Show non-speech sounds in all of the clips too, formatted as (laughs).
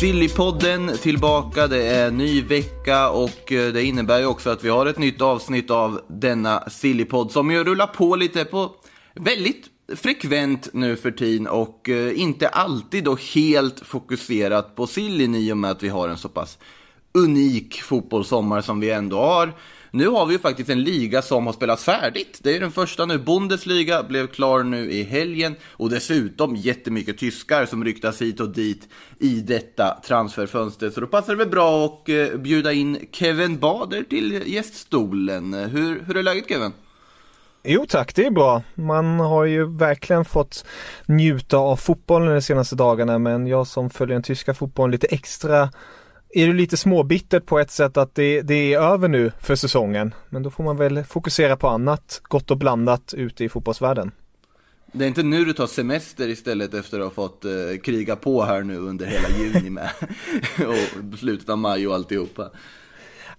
Sillypodden tillbaka, det är ny vecka och eh, det innebär ju också att vi har ett nytt avsnitt av denna Sillypodd som ju rullar på lite på väldigt frekvent nu för tiden och eh, inte alltid då helt fokuserat på Silly i och med att vi har en så pass unik fotbollssommar som vi ändå har. Nu har vi ju faktiskt en liga som har spelats färdigt. Det är den första nu. Bundesliga blev klar nu i helgen och dessutom jättemycket tyskar som ryktas hit och dit i detta transferfönster. Så då passar det väl bra att eh, bjuda in Kevin Bader till gäststolen. Hur, hur är läget Kevin? Jo tack, det är bra. Man har ju verkligen fått njuta av fotbollen de senaste dagarna men jag som följer den tyska fotbollen lite extra är det lite småbittert på ett sätt att det, det, är över nu för säsongen. Men då får man väl fokusera på annat gott och blandat ute i fotbollsvärlden. Det är inte nu du tar semester istället efter att ha fått eh, kriga på här nu under hela juni med (laughs) och slutet av maj och alltihopa.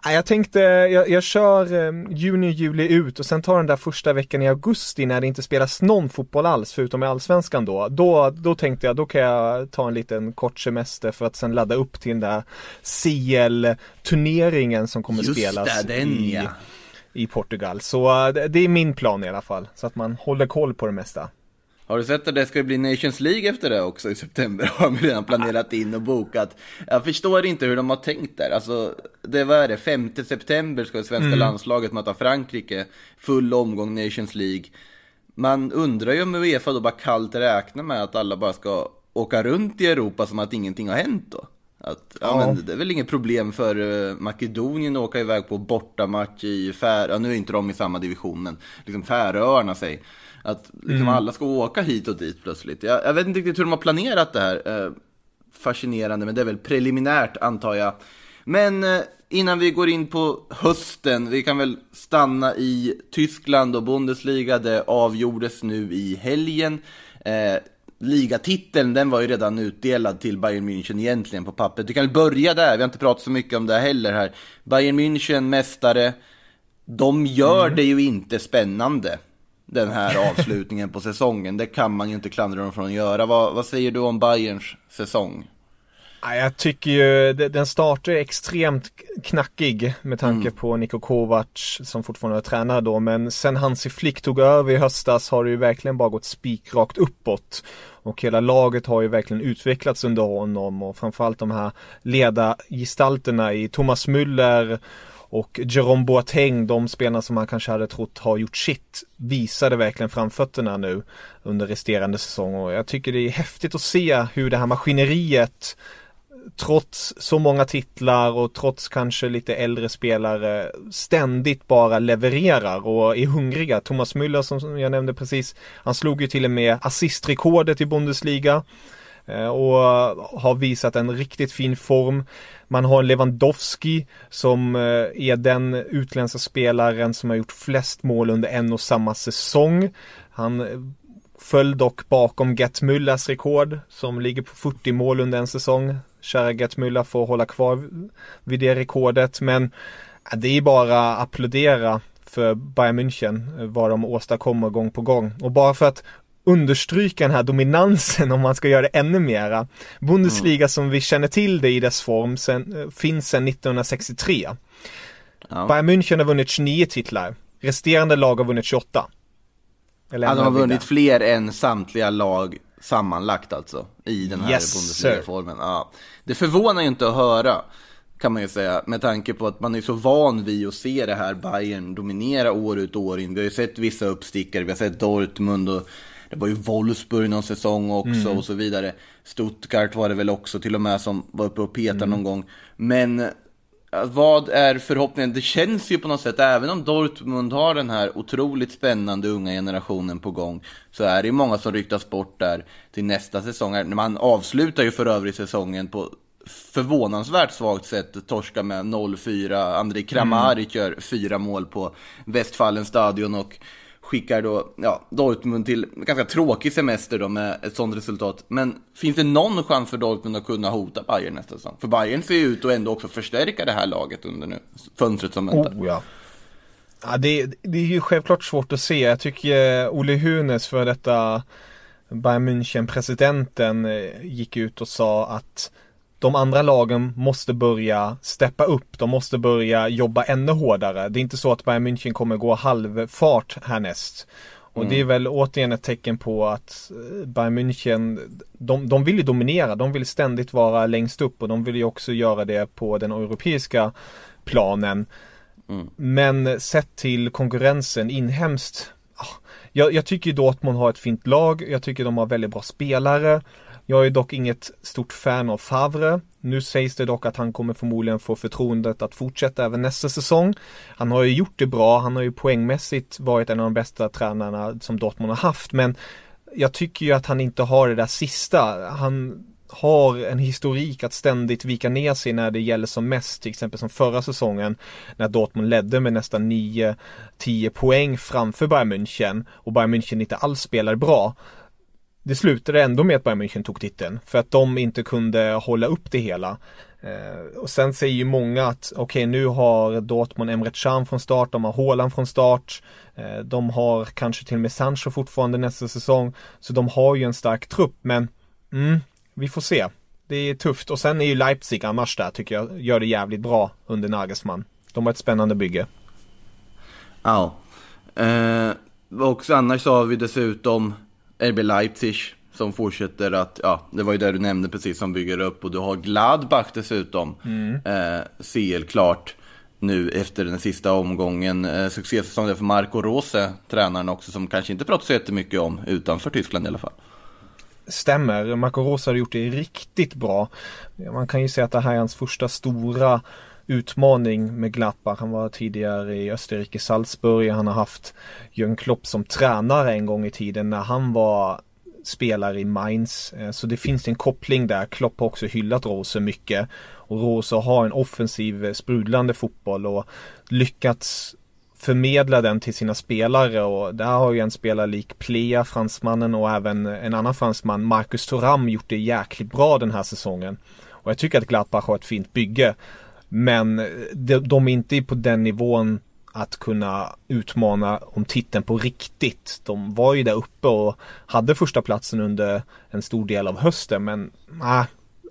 Jag tänkte, jag, jag kör eh, juni, juli ut och sen tar den där första veckan i augusti när det inte spelas någon fotboll alls förutom i allsvenskan då. Då, då tänkte jag, då kan jag ta en liten kort semester för att sen ladda upp till den där CL-turneringen som kommer Just spelas det, den, i, ja. i Portugal. Så eh, det, det är min plan i alla fall, så att man håller koll på det mesta. Har du sett att det ska bli Nations League efter det också i september? (laughs) Har de redan planerat in och bokat. Jag förstår inte hur de har tänkt där. Alltså, det var det, 5 september ska det svenska Mm. landslaget möta Frankrike. Full omgång Nations League. Man undrar ju om Uefa då bara kallt räknar med att alla bara ska åka runt i Europa som att ingenting har hänt då. Att, ja, Ja. men det är väl inget problem för eh, Makedonien att åka iväg på bortamatch i Fär... Ja, nu är inte de i samma division, men liksom Färöarna säg. Att liksom Mm. alla ska åka hit och dit plötsligt. Jag, jag vet inte riktigt hur de har planerat det här. Eh, fascinerande, men det är väl preliminärt antar jag. Men eh, innan vi går in på hösten, vi kan väl stanna i Tyskland och Bundesliga. Det avgjordes nu i helgen. Eh, ligatiteln, den var ju redan utdelad till Bayern München egentligen på pappret. Vi kan börja där, vi har inte pratat så mycket om det heller här. Bayern München, mästare. De gör det ju inte spännande, den här avslutningen på säsongen. Det kan man ju inte klandra dem från att göra. Vad, vad säger du om Bayerns säsong? Ja, Jag tycker ju de- den startar extremt knackig med tanke på Niko Kovac som fortfarande är tränare då men sen Hansi Flick tog över i höstas har det ju verkligen bara gått spikrakt uppåt. Och hela laget har ju verkligen utvecklats under honom och framförallt de här ledargestalterna i Thomas Müller och Jerome Boateng, de spelarna som man kanske hade trott har gjort sitt, visade verkligen framfötterna nu under resterande säsong och jag tycker det är häftigt att se hur det här maskineriet trots så många titlar och trots kanske lite äldre spelare ständigt bara levererar och är hungriga. Thomas Müller som jag nämnde precis, han slog ju till och med assistrekordet i Bundesliga Eh, och eh, har visat en riktigt fin form. Man har Lewandowski som eh, är den utländska spelaren som har gjort flest mål under en och samma säsong. Han föll dock bakom Gert Müllers rekord som ligger på 40 mål under en säsong. Kära Gert Müller får hålla kvar vid det rekordet men det är bara att applådera för Bayern München vad de åstadkommer gång på gång. Och bara för att understryka den här dominansen om man ska göra det ännu mera. Bundesliga som vi känner till det i dess form sen, eh, finns sedan 1963. Ja. Bayern München har vunnit 29 titlar. Resterande lag har vunnit 28. Eller Ja, de har vunnit fler än samtliga lag sammanlagt alltså, i den här Yes, Bundesliga-formen. Ja. Det förvånar ju inte att höra, kan man ju säga, med tanke på att man är så van vid att se det här Bayern dominera år ut och år in. Vi har ju sett vissa uppstickare, vi har sett Dortmund och det var ju Wolfsburg någon säsong också Mm. och så vidare. Stuttgart var det väl också till och med som var uppe och petade Mm. någon gång. Men Ja, Vad är förhoppningen? Det känns ju på något sätt, även om Dortmund har den här otroligt spännande unga generationen på gång, så är det ju många som ryktas bort där till nästa säsong. Man avslutar ju för övrigt säsongen på förvånansvärt svagt sätt torska med 0-4. Andrei Kramaric gör fyra mål på Westfalen stadion och skickar då ja, Dortmund till ganska tråkig semester då med ett sånt resultat. Men finns det någon chans för Dortmund att kunna hota Bayern nästa säsong? För Bayern ser ju ut att ändå också förstärka det här laget under nu, fönstret som väntar. Oh, ja. Ja, det, det är ju självklart svårt att se. Jag tycker eh, Olle Hunes för detta Bayern München-presidenten eh, gick ut och sa att de andra lagen måste börja steppa upp. De måste börja jobba ännu hårdare. Det är inte så att Bayern München kommer gå halvfart härnäst. Och det är väl återigen ett tecken på att eh, Bayern München, de, de vill ju dominera, de vill ständigt vara längst upp och de vill ju också göra det på den europeiska planen. Men sett till konkurrensen inhemskt, ah, jag, jag tycker Dortmund har ett fint lag, jag tycker de har väldigt bra spelare. Jag är dock inget stort fan av Favre. Nu sägs det dock att han kommer förmodligen få förtroendet att fortsätta även nästa säsong. Han har ju gjort det bra, han har ju poängmässigt varit en av de bästa tränarna som Dortmund har haft, men jag tycker ju att han inte har det där sista. Han har en historik att ständigt vika ner sig när det gäller som mest, till exempel som förra säsongen när Dortmund ledde med nästan 9-10 poäng framför Bayern München och Bayern München inte alls spelade bra det slutade ändå med att Bayern München tog titeln för att de inte kunde hålla upp det hela. Eh, och sen säger ju många att okej okay, nu har Dortmund Emre Can från start, de har Haaland från start. Eh, de har kanske till och med Sancho fortfarande nästa säsong. Så de har ju en stark trupp men mm, vi får se. Det är tufft och sen är ju Leipzig annars där tycker jag gör det jävligt bra under Nagelsmann. De har ett spännande bygge. Ja. Eh, och annars så har vi dessutom RB Leipzig som fortsätter att, ja, det var ju det du nämnde precis som bygger upp och du har Gladbach dessutom. Mm. Eh, CL klart nu efter den sista omgången. Eh, succésäsong för Marco Rose, tränaren också, som kanske inte pratar så jättemycket om utanför Tyskland i alla fall. Stämmer, Marco Rose har gjort det riktigt bra. Man kan ju säga att det här är hans första stora utmaning med Gladbach. Han var tidigare i Österrike, Salzburg. Han har haft Jörn Klopp som tränare en gång i tiden när han var spelare i Mainz. Eh, så det finns en koppling där. Klopp har också hyllat Rose mycket. Och Rose har en offensiv eh, sprudlande fotboll och lyckats förmedla den till sina spelare och där har ju en spelare lik Plea, fransmannen och även en annan fransman, Marcus Thuram, gjort det jäkligt bra den här säsongen. Och jag tycker att Gladbach har ett fint bygge. Men de, de är inte på den nivån att kunna utmana om titeln på riktigt. De var ju där uppe och hade första platsen under en stor del av hösten men äh,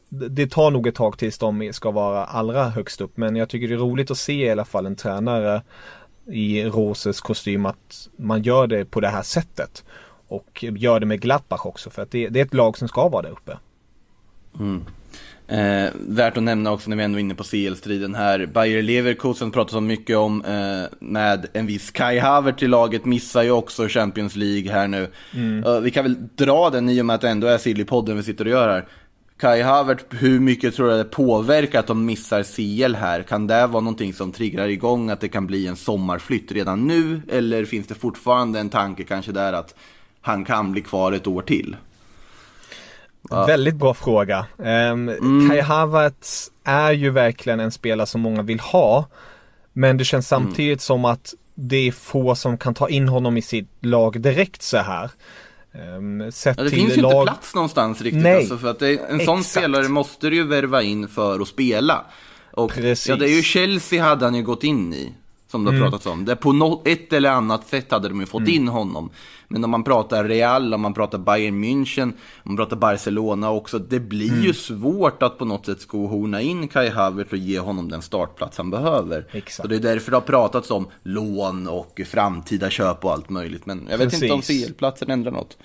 det tar nog ett tag tills de ska vara allra högst upp men jag tycker det är roligt att se i alla fall en tränare i Roses kostym att man gör det på det här sättet. Och gör det med Gladbach också för att det, det är ett lag som ska vara där uppe. Mm. Eh, värt att nämna också när vi ändå är inne på CL-striden här. Bayer Leverkusen pratar så mycket om eh, med en viss Kai Havert i laget. Missar ju också Champions League här nu. Mm. Eh, vi kan väl dra den i och med att det ändå är Silly-podden vi sitter och gör här. Kai Havert, hur mycket tror du det påverkar att de missar CL här? Kan det vara någonting som triggar igång att det kan bli en sommarflytt redan nu? Eller finns det fortfarande en tanke kanske där att han kan bli kvar ett år till? Ja. Väldigt bra fråga. Um, mm. Kai Havertz är ju verkligen en spelare som många vill ha. Men det känns mm. samtidigt mm. som att det är få som kan ta in honom i sitt lag direkt så här. Um, ja, det finns ju lag... inte plats någonstans riktigt. Nej. Alltså, för att det, en sån spelare måste du ju värva in för att spela. Och, Precis. Ja, det är ju Chelsea hade han ju gått in i. Som det har mm. pratats om. Det på något, ett eller annat sätt hade de ju fått mm. in honom. Men om man pratar Real, om man pratar Bayern München, om man pratar Barcelona också. Det blir mm. ju svårt att på något sätt skohorna in Kai Havertz och ge honom den startplats han behöver. Exakt. Så det är därför det har pratats om lån och framtida köp och allt möjligt. Men jag vet Precis. inte om CL-platsen ändrar något.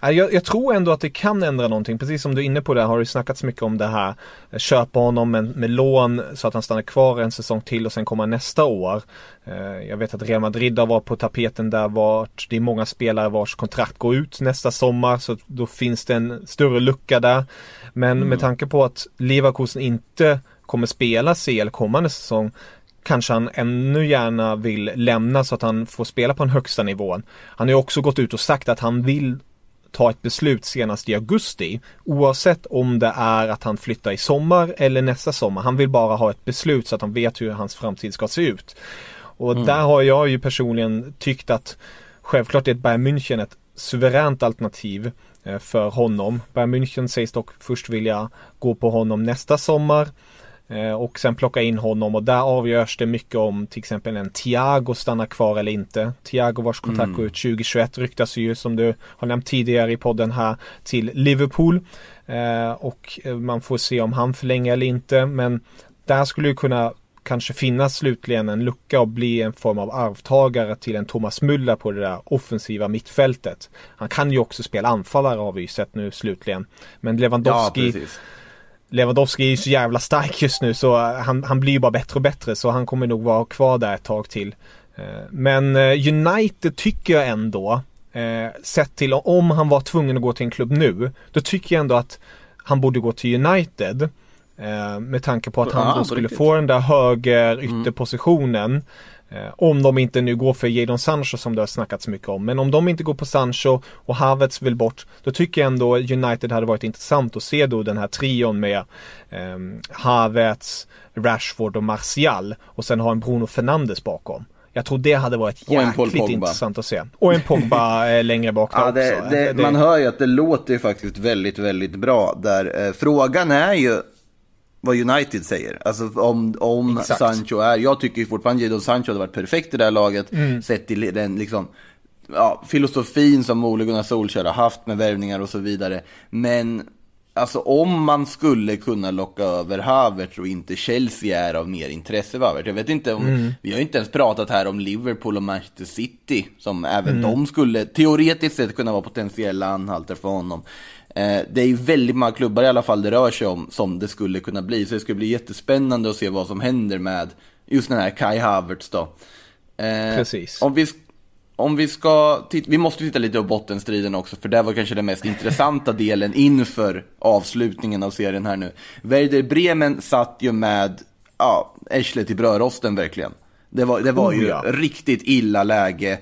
Jag, jag, tror ändå att det kan ändra någonting. Precis som du är inne på det har det snackats mycket om det här. Köpa honom med, med lån så att han stannar kvar en säsong till och sen kommer nästa år. Eh, jag vet att Real Madrid har varit på tapeten där vart det är många spelare vars kontrakt går ut nästa sommar så då finns det en större lucka där. Men mm. med tanke på att Leverkusen inte kommer spela CL kommande säsong kanske han ännu gärna vill lämna så att han får spela på den högsta nivån. Han har ju också gått ut och sagt att han vill ta ett beslut senast i augusti. Oavsett om det är att han flyttar i sommar eller nästa sommar. Han vill bara ha ett beslut så att han vet hur hans framtid ska se ut. Och Mm. där har jag ju personligen tyckt att självklart är Bayern München ett suveränt alternativ eh, för honom. Bayern München sägs dock först vilja gå på honom nästa sommar. Eh, Och sen plocka in honom och där avgörs det mycket om till exempel en Thiago stannar kvar eller inte. Thiago vars kontrakt går ut 2021 ryktas ju som du har nämnt tidigare i podden här till Liverpool. Eh, Och eh, man får se om han förlänger eller inte men där skulle ju kunna kanske finnas slutligen en lucka och bli en form av arvtagare till en Thomas Müller på det där offensiva mittfältet. Han kan ju också spela anfallare har vi ju sett nu slutligen. Men Ja, Lewandowski precis. Lewandowski är ju så jävla stark just nu så han, han blir ju bara bättre och bättre så han kommer nog vara kvar där ett tag till. Eh, Men eh, United tycker jag ändå, eh, sett till om han var tvungen att gå till en klubb nu, då tycker jag ändå att han borde gå till United. Med tanke på att han då skulle få den där höger ytterpositionen. Eh, Om de inte nu går för Jadon Sancho som det har snackats mycket om. Men om de inte går på Sancho och Havertz vill bort. Då tycker jag ändå United hade varit intressant att se då den här trion med eh, Havertz, Rashford och Martial. Och sen ha en Bruno Fernandes bakom. Jag tror det hade varit jäkligt intressant att se. Och en Pogba eh, längre bak där (laughs) Ja, det, också. det, Eh, man hör ju att det låter ju faktiskt väldigt, väldigt bra där. Eh, frågan är ju vad United säger. Alltså om, om Exakt. Sancho är, jag tycker fortfarande Jadon Sancho hade varit perfekt i det här laget. Mm. Sett till den liksom, ja, filosofin som Ole Gunnar Solskjaer har haft med värvningar och så vidare. Men alltså om man skulle kunna locka över Havertz och inte Chelsea är av mer intresse för Havertz. Jag vet inte om, Mm. vi har ju inte ens pratat här om Liverpool och Manchester City som även Mm. de skulle teoretiskt sett kunna vara potentiella anhalter för honom. Eh, det är ju väldigt många klubbar i alla fall det rör sig om som det skulle kunna bli. Så det skulle bli jättespännande att se vad som händer med just den här Kai Havertz då. Eh, Precis. Om vi, om vi ska, vi måste titta lite på bottenstriden också, för det var kanske den mest intressanta delen inför avslutningen av serien här nu. Werder Bremen satt ju med, ja, arslet i brödrosten verkligen. Det var, det var Oh, ju ja. riktigt illa läge.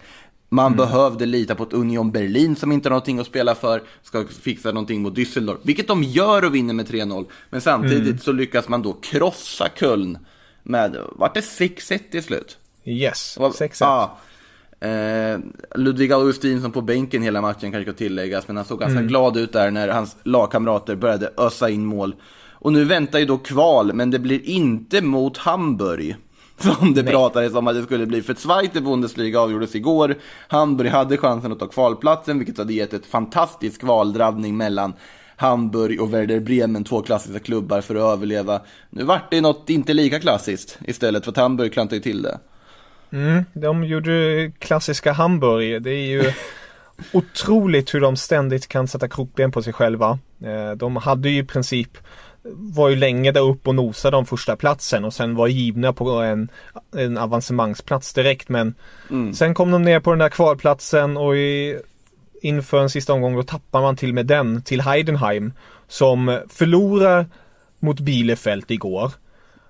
Man behövde lita på ett Union Berlin som inte har någonting att spela för, ska fixa någonting mot Düsseldorf, vilket de gör och vinner med 3-0. Men samtidigt så lyckas man då krossa Köln med, vart det 6-1 till slut? Yes, Det var- 6 Ja. Eh, Ludvig Augustinsson på bänken hela matchen kanske ska tilläggas, men han såg ganska glad ut där när hans lagkamrater började ösa in mål. Och nu väntar ju då kval, men det blir inte mot Hamburg. Som det pratades om att det skulle bli, för Zweite Bundesliga avgjordes igår. Hamburg hade chansen att ta kvalplatsen, vilket hade gett ett fantastisk kvaldrabbning mellan Hamburg och Werder Bremen, två klassiska klubbar för att överleva. Nu vart det något inte lika klassiskt istället, för att Hamburg klantade ju till det. Mm, de gjorde klassiska Hamburg. Det är ju otroligt hur de ständigt kan sätta krokben på sig själva. Eh, De hade ju i princip var ju länge där upp och nosade om första platsen och sen var givna på en, en avancemangsplats direkt men sen kom de ner på den där kvalplatsen och i, inför en sista omgång då tappar man till med den till Heidenheim som förlorar mot Bielefeld igår.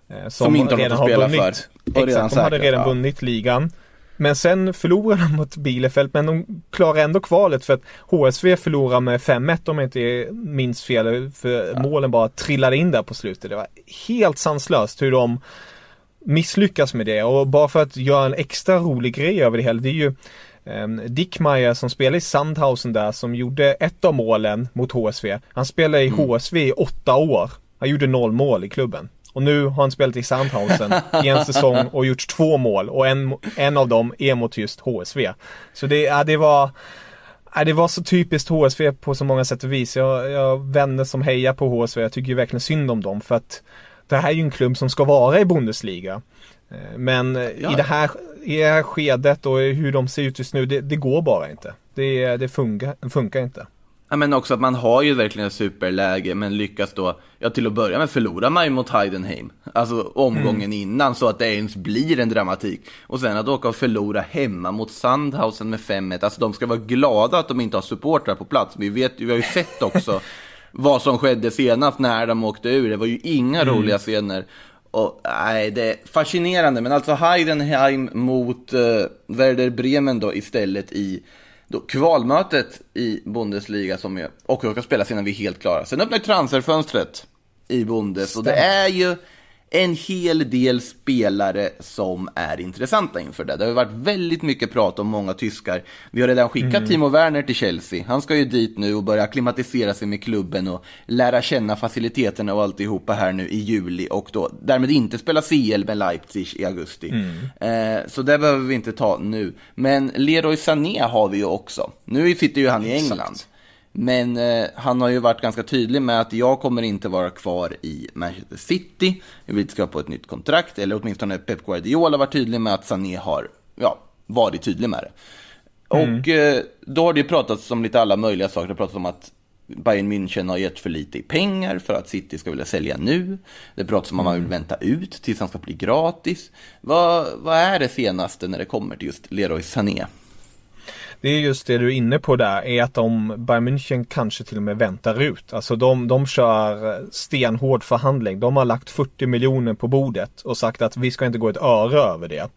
Eh, Som inte har något att spela för. Exakt, de hade redan vunnit ligan. Men sen förlorar de mot Bielefeld men de klarar ändå kvalet för att HSV förlorar med 5-1 om jag inte minns fel. För målen bara trillade in där på slutet. Det var helt sanslöst hur de misslyckas med det och bara för att göra en extra rolig grej över det hela. Det är ju um, Dickmeyer som spelar i Sandhausen där som gjorde ett av målen mot HSV. Han spelade i HSV i åtta år. Han gjorde noll mål i klubben. Och nu har han spelat i Sandhausen i en säsong och gjort två mål och en, en av dem är mot just HSV. Så det, ja, det var Ja, det var så typiskt HSV på så många sätt och vis. Jag, jag vänner som hejar på HSV. Jag tycker ju verkligen synd om dem för att det här är ju en klubb som ska vara i Bundesliga. Eh, Men eh, i, det här, i det här skedet och hur de ser ut just nu, det, det går bara inte. Det, det funkar, funkar inte. Ja, men också att man har ju verkligen ett superläge, men lyckas då, ja till att börja med förlorar man ju mot Heidenheim, alltså omgången innan, så att det ens blir en dramatik. Och sen att åka och förlora hemma mot Sandhausen med 5-1, alltså de ska vara glada att de inte har supportrar på plats. Vi, vet, vi har ju sett också (laughs) vad som skedde senast när de åkte ur, det var ju inga roliga scener. Och nej, det är fascinerande, men alltså Heidenheim mot uh, Werder Bremen då istället i då kvalmötet i Bundesliga som är, också ska spelas innan vi är helt klara. Sen öppnar transferfönstret i Bundes och det är ju en hel del spelare som är intressanta inför det. Det har varit väldigt mycket prat om många tyskar. Vi har redan skickat Mm. Timo Werner till Chelsea. Han ska ju dit nu och börja klimatisera sig med klubben och lära känna faciliteterna och alltihopa här nu i juli och då därmed inte spela CL med Leipzig i augusti. Eh, så det behöver vi inte ta nu. Men Leroy Sané har vi ju också. Nu sitter ju han i England. Men eh, han har ju varit ganska tydlig med att jag kommer inte vara kvar i Manchester City. Jag vill inte skriva på ett nytt kontrakt, eller åtminstone Pep Guardiola var tydlig med att Sané har ja, varit tydlig med det. Och eh, då har det ju pratats om lite alla möjliga saker. Det har pratats om att Bayern München har gett för lite i pengar för att City ska vilja sälja nu. Det pratas om att man vill vänta ut tills han ska bli gratis. Vad, vad är det senaste när det kommer till just Leroy Sané? Det är just det du är inne på där, är att de, Bayern München kanske till och med väntar ut. Alltså de, de kör stenhård förhandling. De har lagt 40 miljoner på bordet och sagt att vi ska inte gå ett öre över det.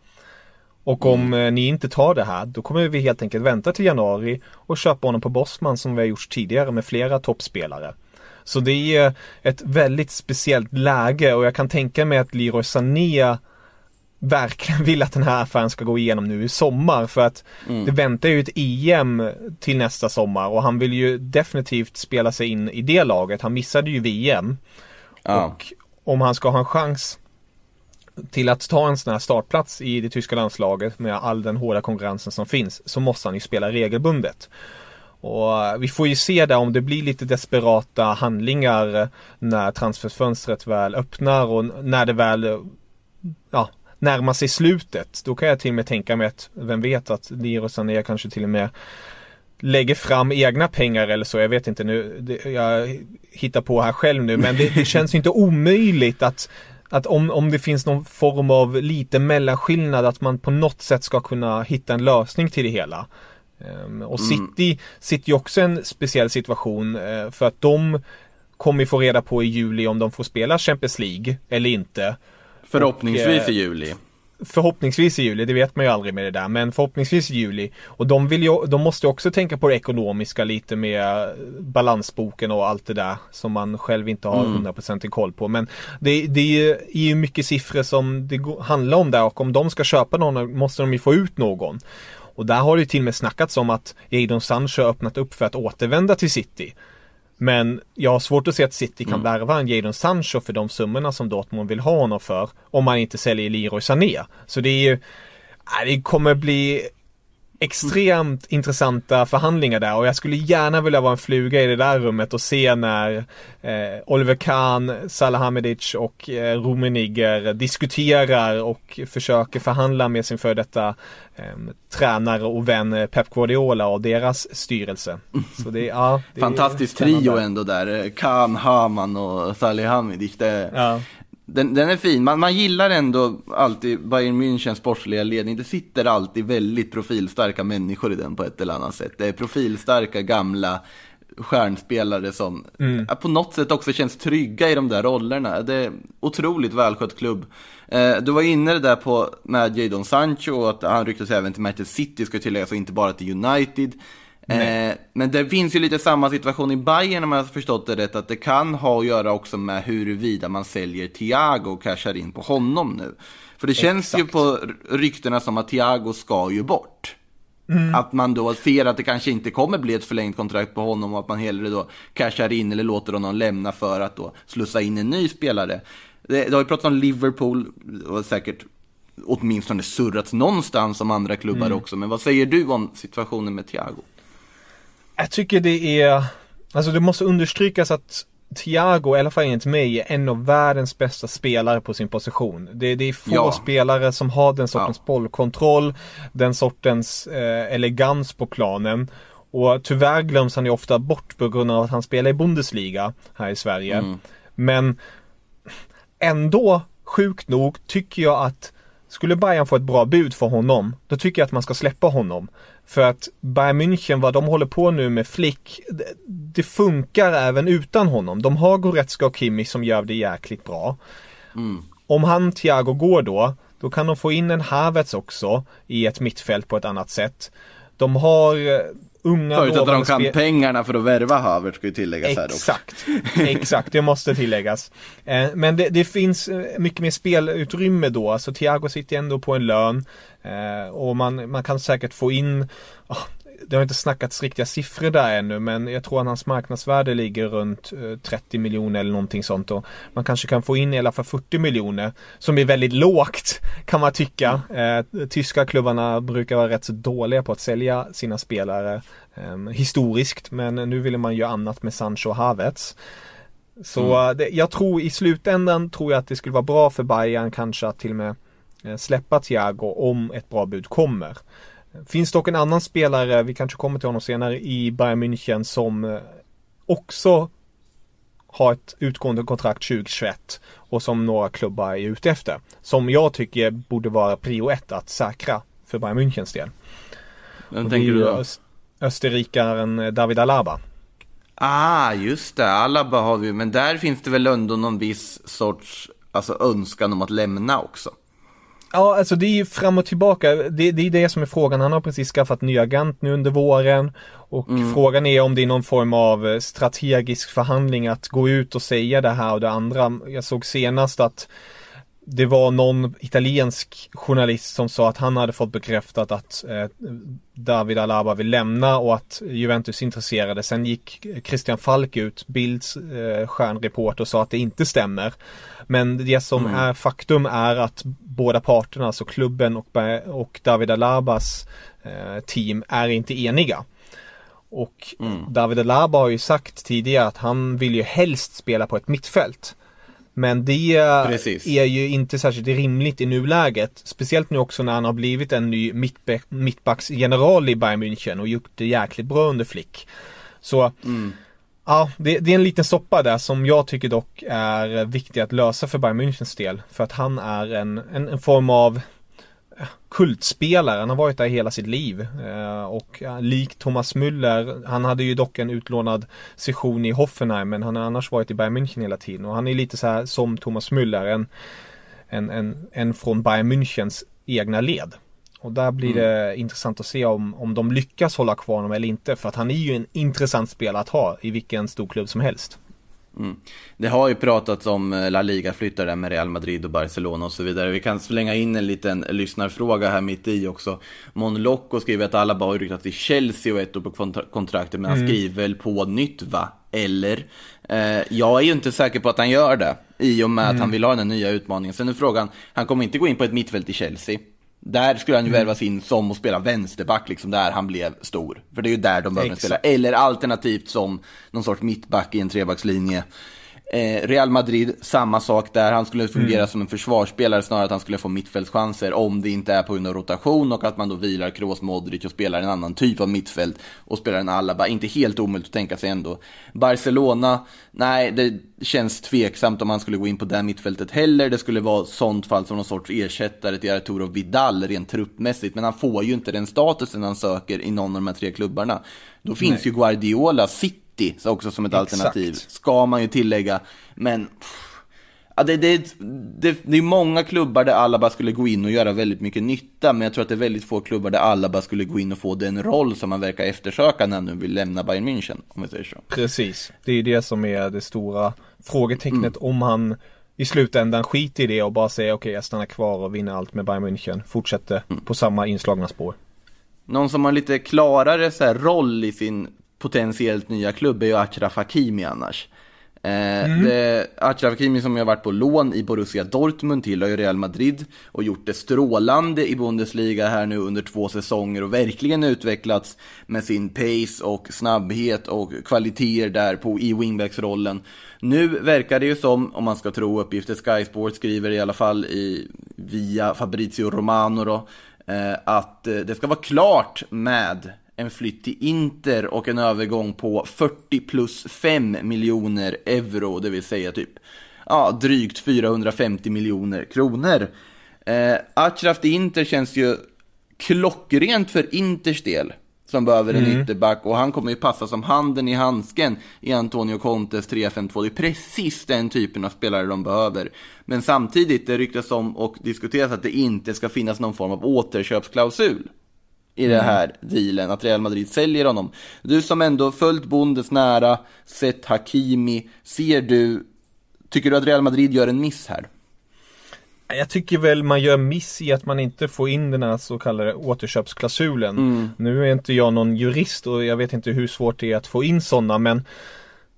Och om eh, ni inte tar det här, då kommer vi helt enkelt vänta till januari och köpa honom på Bosman som vi har gjort tidigare med flera toppspelare. Så det är ett väldigt speciellt läge och jag kan tänka mig att Leroy Sané verkligen vill att den här affären ska gå igenom nu i sommar för att det väntar ju ett EM till nästa sommar och han vill ju definitivt spela sig in i det laget. Han missade ju VM. Ja. Och om han ska ha en chans till att ta en sån här startplats i det tyska landslaget med all den hårda konkurrensen som finns så måste han ju spela regelbundet. Och vi får ju se där om det blir lite desperata handlingar när transferfönstret väl öppnar och när det väl ja, närmar sig slutet. Då kan jag till och med tänka mig att, vem vet att Leroy Sané kanske till och med lägger fram egna pengar eller så. Jag vet inte nu. Det, jag hittar på här själv nu. Men det, det (laughs) känns ju inte omöjligt att att om, om det finns någon form av lite mellanskillnad att man på något sätt ska kunna hitta en lösning till det hela. Ehm, och City sitter ju också en speciell situation eh, för att de kommer få reda på i juli om de får spela Champions League eller inte. Förhoppningsvis Och, eh, i juli. Förhoppningsvis i juli, det vet man ju aldrig med det där, men förhoppningsvis i juli. Och de, vill ju, de måste ju också tänka på det ekonomiska lite med balansboken och allt det där som man själv inte har 100% koll på. Men det, det är ju mycket siffror som det handlar om där och om de ska köpa någon måste de ju få ut någon. Och där har det till och med snackats om att Jadon Sancho har öppnat upp för att återvända till City. Men jag har svårt att se att City kan värva en Jadon Sancho för de summorna som Dortmund vill ha honom för. Om man inte säljer Leroy Sané. Så det är ju, det kommer bli extremt intressanta förhandlingar där och jag skulle gärna vilja vara en fluga i det där rummet och se när eh, Oliver Kahn, Salahamidic och eh, Rummenigge diskuterar och försöker förhandla med sin före detta eh, tränare och vän eh, Pep Guardiola och deras styrelse. Så det, ja, det spännande. trio ändå där. Khan, Haman och Salihamidzic. Det, Ja. Den, den är fin. Man, man gillar ändå alltid Bayern Münchens sportsliga ledning. Det sitter alltid väldigt profilstarka människor i den på ett eller annat sätt. Det är profilstarka gamla stjärnspelare som ja, på något sätt också känns trygga i de där rollerna. Det är otroligt välskött klubb. Eh, du var inne där på med Jadon Sancho och att han ryktas även till Manchester City, ska tilläggas, och inte bara till United. Eh, men det finns ju lite samma situation i Bayern om jag har förstått det rätt, att det kan ha att göra också med huruvida man säljer Thiago och cashar in på honom nu. För det känns ju på ryktena som att Thiago ska ju bort. Att man då ser att det kanske inte kommer bli ett förlängt kontrakt på honom och att man hellre då cashar in eller låter honom lämna för att då slussa in en ny spelare. Det, det har ju pratats om Liverpool och säkert åtminstone surrats någonstans om andra klubbar också. Men vad säger du om situationen med Thiago? Jag tycker det är, alltså det måste understrykas att Thiago, i alla fall enligt mig, är en av världens bästa spelare på sin position. Det, det är få Ja. spelare som har den sortens Ja. bollkontroll, den sortens eh, elegans på planen. Och tyvärr glöms han ju ofta bort på grund av att han spelar i Bundesliga här i Sverige. Men ändå, sjukt nog, tycker jag att skulle Bayern få ett bra bud för honom, då tycker jag att man ska släppa honom. För att Bayern München, vad de håller på nu med Flick, det, funkar även utan honom. De har Goretzka och Kimmich som gör det jäkligt bra. Om han, Thiago, går då, då kan de få in en Havertz också i ett mittfält på ett annat sätt. De har eh, unga Förutsatt att de kan pengarna för att värva Havertz ska ju tilläggas här också. Exakt, exakt, det måste tilläggas. Eh, Men det, det finns eh, mycket mer spelutrymme då, alltså Thiago sitter ändå på en lön eh, och man, man kan säkert få in, ah, det har inte snackats riktiga siffror där ännu men jag tror att hans marknadsvärde ligger runt eh, 30 miljoner eller någonting sånt och man kanske kan få in i alla fall 40 miljoner som är väldigt lågt (laughs) kan man tycka. Eh, tyska klubbarna brukar vara rätt så dåliga på att sälja sina spelare eh, historiskt men nu vill man ju annat med Sancho och Havertz. Så eh, det, jag tror i slutändan tror jag att det skulle vara bra för Bayern kanske att till och med eh, släppa Thiago om ett bra bud kommer. Finns dock en annan spelare, vi kanske kommer till honom senare, i Bayern München som eh, också har ett utgående kontrakt 2021 och som några klubbar är ute efter. Som jag tycker borde vara prio ett att säkra för Bayern Münchens del. Vem tänker du då? öst- Österrikaren eh, David Alaba. Ah, just det. Alaba har vi men där finns det väl ändå någon viss sorts alltså, önskan om att lämna också. Ja, alltså det är ju fram och tillbaka. Det, det är det som är frågan. Han har precis skaffat ny agent nu under våren. Och frågan är om det är någon form av eh, strategisk förhandling att gå ut och säga det här och det andra. Jag såg senast att det var någon italiensk journalist som sa att han hade fått bekräftat att eh, David Alaba vill lämna och att Juventus intresserade. Sen gick Christian Falk ut, Bilds eh, stjärnreporter och sa att det inte stämmer. Men det som är faktum är att båda parterna, alltså klubben och, David Alabas eh, team är inte eniga. Och David Alaba har ju sagt tidigare att han vill ju helst spela på ett mittfält. Men det Precis. är ju inte särskilt rimligt i nuläget. Speciellt nu också när han har blivit en ny mittbacksgeneral i Bayern München och gjort det jäkligt bra under Flick. Så Ja, det, det är en liten soppa där som jag tycker dock är viktig att lösa för Bayern Münchens del. För att han är en, en, en form av kultspelare. Han har varit där hela sitt liv. Eh, och ja, likt Thomas Müller, han hade ju dock en utlånad session i Hoffenheim men han har annars varit i Bayern München hela tiden. Och han är lite så här som Thomas Müller, en, en, en, en från Bayern Münchens egna led. Och där blir det intressant att se om, om de lyckas hålla kvar honom eller inte. För att han är ju en intressant spelare att ha i vilken stor klubb som helst. Det har ju pratats om eh, La Liga-flyttar där med Real Madrid och Barcelona och så vidare. Vi kan slänga in en liten lyssnarfråga här mitt i också. Mon Locco skriver att Alaba har ryktats till Chelsea och ett år på kontra- kontraktet, men han skriver väl på nytt va? Eller? Eh, jag är ju inte säker på att han gör det, i och med att han vill ha den nya utmaningen. Sen är frågan, han kommer inte gå in på ett mittfält i Chelsea. Där skulle han ju värvas in som att spela vänsterback, liksom där han blev stor. För det är ju där de behöver spela. Eller alternativt som någon sorts mittback i en trebackslinje. Eh, Real Madrid, samma sak där. Han skulle fungera som en försvarsspelare snarare att han skulle få mittfältschanser om det inte är på grund av rotation och att man då vilar Kroos, Modric och spelar en annan typ av mittfält och spelar en Alaba. Inte helt omöjligt att tänka sig ändå. Barcelona, nej, det känns tveksamt om han skulle gå in på det mittfältet heller. Det skulle vara sånt fall som någon sorts ersättare till Arturo Vidal rent truppmässigt. Men han får ju inte den statusen han söker i någon av de här tre klubbarna. Då finns ju Guardiola, City också som ett Exakt. alternativ. Ska man ju tillägga. Men pff, ja, det, det, det, det är många klubbar där Alaba skulle gå in och göra väldigt mycket nytta. Men jag tror att det är väldigt få klubbar där Alaba skulle gå in och få den roll som han verkar eftersöka när han nu vill lämna Bayern München. Om vi säger så. Precis. Det är det som är det stora frågetecknet om han i slutändan skiter i det och bara säger okej jag stannar kvar och vinner allt med Bayern München. Fortsätter på samma inslagna spår. Någon som har lite klarare så roll i sin potentiellt nya klubb är ju Achraf Hakimi annars. Eh, det, Achraf Hakimi som har varit på lån i Borussia Dortmund tillhör ju Real Madrid och gjort det strålande i Bundesliga här nu under två säsonger och verkligen utvecklats med sin pace och snabbhet och kvaliteter där på, i wingbacksrollen. Nu verkar det ju som, om man ska tro uppgifter Sky Sports skriver i alla fall i, via Fabrizio Romano då, eh, att eh, det ska vara klart med en flytt till Inter och en övergång på 40 plus 5 miljoner euro, det vill säga typ ja, drygt 450 miljoner kronor. Eh, Achraf till Inter känns ju klockrent för Inters del som behöver en ytterback och han kommer ju passa som handen i handsken i Antonio Contes 3-5-2. Det är precis den typen av spelare de behöver. Men samtidigt, det ryktas om och diskuteras att det inte ska finnas någon form av återköpsklausul i den här dealen, att Real Madrid säljer honom. Du som ändå följt Bundes nära, sett Hakimi, ser du, tycker du att Real Madrid gör en miss här? Jag tycker väl man gör miss i att man inte får in den här så kallade återköpsklausulen. Nu är inte jag någon jurist och jag vet inte hur svårt det är att få in sådana men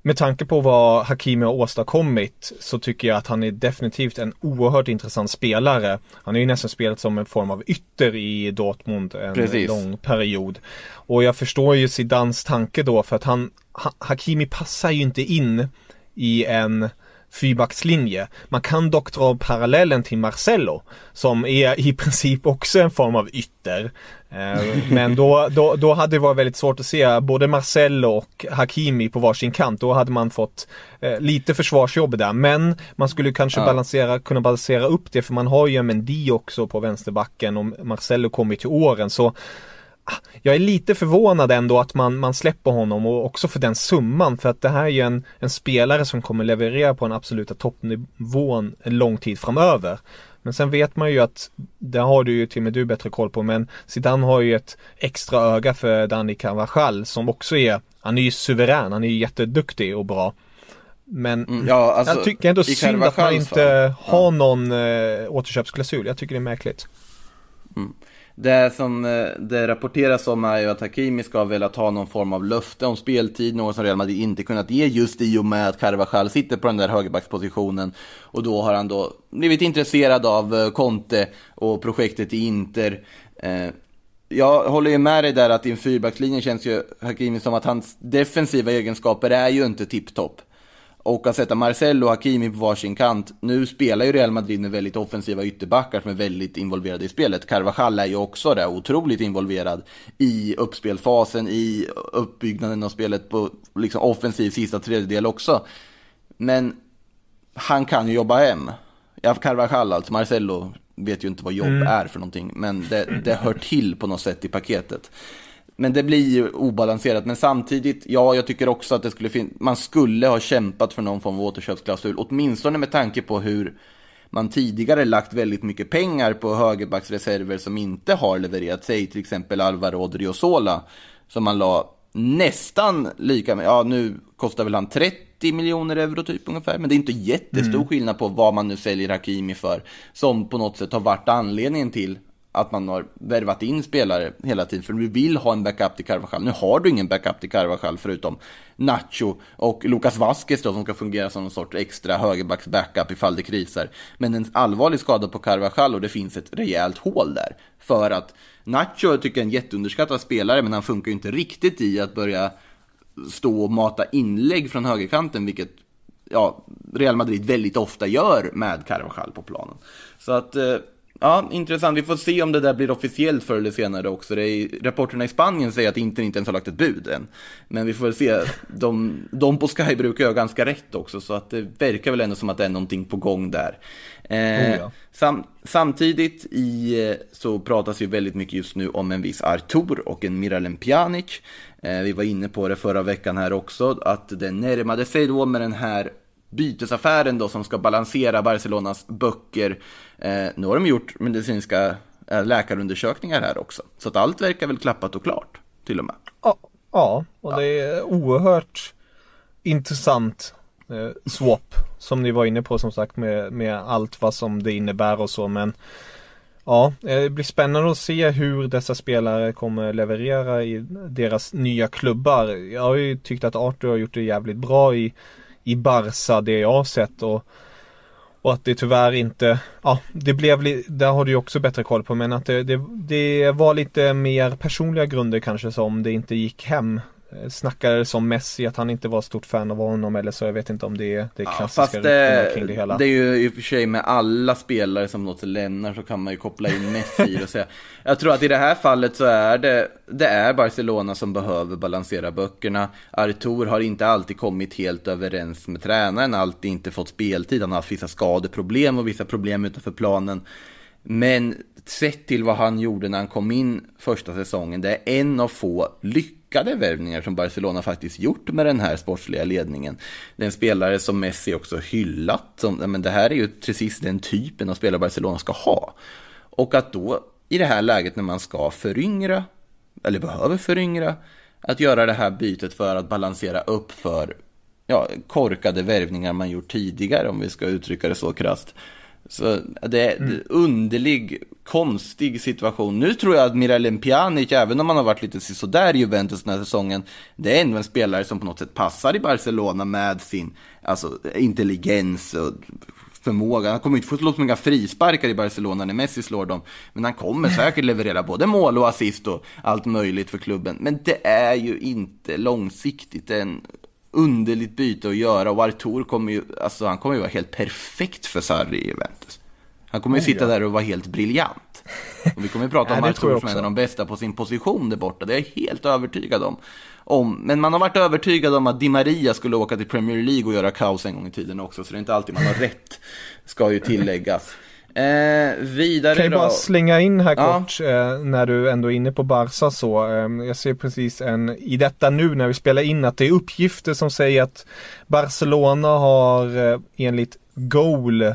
med tanke på vad Hakimi har åstadkommit så tycker jag att han är definitivt en oerhört intressant spelare. Han har ju nästan spelat som en form av ytter i Dortmund en Precis. lång period. Och jag förstår ju Zidans tanke då för att han, ha, Hakimi passar ju inte in i en fyrbackslinje. Man kan dock dra parallellen till Marcelo som är i princip också en form av ytter. Eh, Men då, då, då hade det varit väldigt svårt att se både Marcelo och Hakimi på varsin kant. Då hade man fått eh, lite försvarsjobb där. Men man skulle kanske Ja. balansera, kunna balansera upp det för man har ju en Mendy också på vänsterbacken och Marcelo kommer till åren. Så jag är lite förvånad ändå att man, man släpper honom och också för den summan för att det här är ju en, en spelare som kommer leverera på den absoluta toppnivån en lång tid framöver. Men sen vet man ju att, det har du ju till och med du bättre koll på, men Zidane har ju ett extra öga för Dani Carvajal som också är, han är ju suverän, han är ju jätteduktig och bra. Men Mm, ja, alltså, jag tycker ändå synd att man inte fall. har någon eh, återköpsklausul. Jag tycker det är märkligt. Det som eh, det rapporteras om är ju att Hakimi ska ha velat ha någon form av löfte om speltid, något som Real Madrid inte kunnat ge just i och med att Carvajal sitter på den där högerbackspositionen. Och då har han då blivit intresserad av eh, Conte och projektet i Inter. Eh, jag håller ju med dig där att i en fyrbackslinje känns ju Hakimi som att hans defensiva egenskaper är ju inte tipptopp. Och att sätta Marcelo och Hakimi på varsin kant. Nu spelar ju Real Madrid med väldigt offensiva ytterbackar som är väldigt involverade i spelet. Carvajal är ju också där, otroligt involverad i uppspelfasen, i uppbyggnaden av spelet på liksom offensiv sista tredjedel också. Men han kan ju jobba hem. Ja, Carvajal alltså, Marcelo vet ju inte vad jobb är för någonting, men det, det hör till på något sätt i paketet. Men det blir ju obalanserat, men samtidigt, ja, jag tycker också att det skulle fin- man skulle ha kämpat för någon form av återköpsklausul, åtminstone med tanke på hur man tidigare lagt väldigt mycket pengar på högerbacksreserver som inte har levererat, säg till exempel Alvaro Odriozola, som man la nästan lika med, ja nu kostar väl han 30 miljoner euro typ ungefär, men det är inte jättestor skillnad på vad man nu säljer Hakimi för, som på något sätt har varit anledningen till att man har värvat in spelare hela tiden, för vi vill ha en backup till Carvajal. Nu har du ingen backup till Carvajal förutom Nacho och Lucas Vasquez då, som ska fungera som någon sorts extra högerbacks backup ifall det krisar. Men en allvarlig skada på Carvajal och det finns ett rejält hål där. För att Nacho tycker jag är en jätteunderskattad spelare, men han funkar ju inte riktigt i att börja stå och mata inlägg från högerkanten, vilket ja, Real Madrid väldigt ofta gör med Carvajal på planen. Så att, eh, ja, intressant. Vi får se om det där blir officiellt förr eller senare också. Det är, rapporterna i Spanien säger att Inter inte ens har lagt ett bud än. Men vi får väl se. De, de på Sky brukar göra ganska rätt också, så att det verkar väl ändå som att det är någonting på gång där. Eh, Oh ja. Sam, samtidigt i, eh, så pratas ju väldigt mycket just nu om en viss Artur och en Miralem Pjanic. Eh, vi var inne på det förra veckan här också, att det närmade sig då med den här bytesaffären då som ska balansera Barcelonas böcker. Eh, nu har de gjort medicinska eh, läkarundersökningar här också. Så att allt verkar väl klappat och klart, till och med. Ja, ja och det är oerhört intressant eh, swap som ni var inne på som sagt med, med allt vad som det innebär och så men Ja, eh, det blir spännande att se hur dessa spelare kommer leverera i deras nya klubbar. Jag har ju tyckt att Arthur har gjort det jävligt bra i, i Barca, det jag har sett och och att det tyvärr inte, ja det blev, där har du ju också bättre koll på men att det, det, det var lite mer personliga grunder kanske som det inte gick hem. Eh, Snackades om Messi att han inte var stort fan av honom eller så, jag vet inte om det är det Ja, klassiska fast ryktena det, kring det hela. det är ju i och för sig med alla spelare som något lämnar så kan man ju koppla in Messi i det och säga. (laughs) Jag tror att i det här fallet så är det, det är Barcelona som behöver balansera böckerna. Artur har inte alltid kommit helt överens med tränaren, alltid inte fått speltid, han har haft vissa skadeproblem och vissa problem utanför planen. Men sett till vad han gjorde när han kom in första säsongen, det är en av få lyckade värvningar som Barcelona faktiskt gjort med den här sportsliga ledningen. Det är en spelare som Messi också hyllat, som, men det här är ju precis den typen av spelare Barcelona ska ha. Och att då i det här läget när man ska föryngra eller behöver föryngra, att göra det här bytet för att balansera upp för ja, korkade värvningar man gjort tidigare, om vi ska uttrycka det så krasst. Så det är en underlig, konstig situation. Nu tror jag att Miralem Pjanic, även om han har varit lite sådär i Juventus den här säsongen, det är ändå en spelare som på något sätt passar i Barcelona med sin alltså, intelligens och förmåga. Han kommer inte få slå så många frisparkar i Barcelona när Messi slår dem. Men han kommer säkert leverera både mål och assist och allt möjligt för klubben. Men det är ju inte långsiktigt. Det är en underligt byte att göra och Artur kommer ju, alltså han kommer ju vara helt perfekt för Sarri i Juventus. Han kommer ju sitta ja. där och vara helt briljant. Och vi kommer ju prata (laughs) om Artur som en av de bästa på sin position där borta. Det är jag helt övertygad om. om. Men man har varit övertygad om att Di Maria skulle åka till Premier League och göra kaos en gång i tiden också. Så det är inte alltid man har rätt, ska ju tilläggas. Eh, vidare Kan jag då. bara slänga in här Ja. kort eh, när du ändå är inne på Barca så. Eh, jag ser precis en, i detta nu när vi spelar in att det är uppgifter som säger att Barcelona har eh, enligt Goal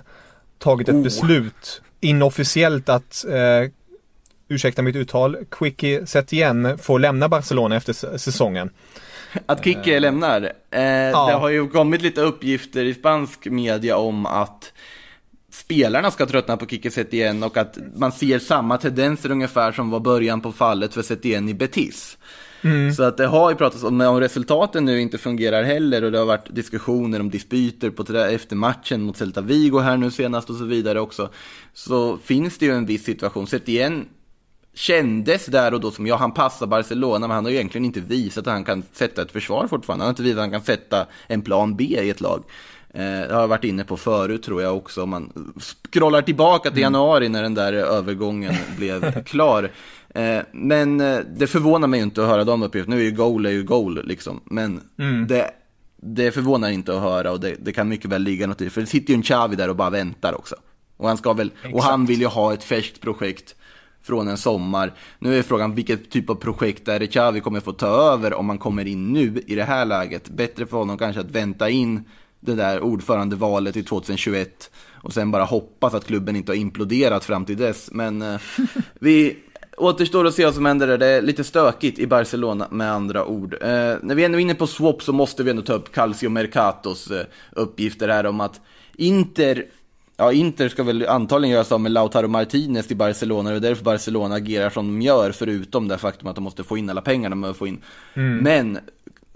tagit ett Oh. beslut inofficiellt att eh, Ursäkta mitt uttal, Quickie Setien får lämna Barcelona efter säsongen. Att Kike lämnar. Eh, Det har ju kommit lite uppgifter i spansk media om att spelarna ska tröttna på Kike Setien och att man ser samma tendenser ungefär som var början på fallet för Setien i Betis. Så att det har ju pratats om, om resultaten nu inte fungerar heller och det har varit diskussioner om dispyter på efter matchen mot Celta Vigo här nu senast och så vidare också. Så finns det ju en viss situation. Setien kändes där och då som, ja han passar Barcelona, men han har ju egentligen inte visat att han kan sätta ett försvar fortfarande. Han har inte visat att han kan sätta en plan B i ett lag. Eh, det har jag varit inne på förut tror jag också, om man scrollar tillbaka till januari när den där övergången (laughs) blev klar. Eh, men eh, det förvånar mig inte att höra de uppgifterna. Nu är ju goal är ju goal liksom, men det, det förvånar inte att höra och det, det kan mycket väl ligga något i. För det sitter ju en Xavi där och bara väntar också. Och han, ska väl, och han vill ju ha ett färskt projekt från en sommar. Nu är frågan vilket typ av projekt är det Xavi kommer få ta över om man kommer in nu i det här läget. Bättre för honom kanske att vänta in det där ordförandevalet i 2021 och sen bara hoppas att klubben inte har imploderat fram till dess. Men eh, (laughs) vi återstår att se vad som händer där. Det är lite stökigt i Barcelona med andra ord. Eh, när vi är inne på swap så måste vi ändå ta upp Calcio Mercatos eh, uppgifter här om att Inter Ja, Inter ska väl antagligen göra sig med Lautaro Martinez till Barcelona, det är därför Barcelona agerar som de gör, förutom det faktum att de måste få in alla pengarna de behöver få in. Men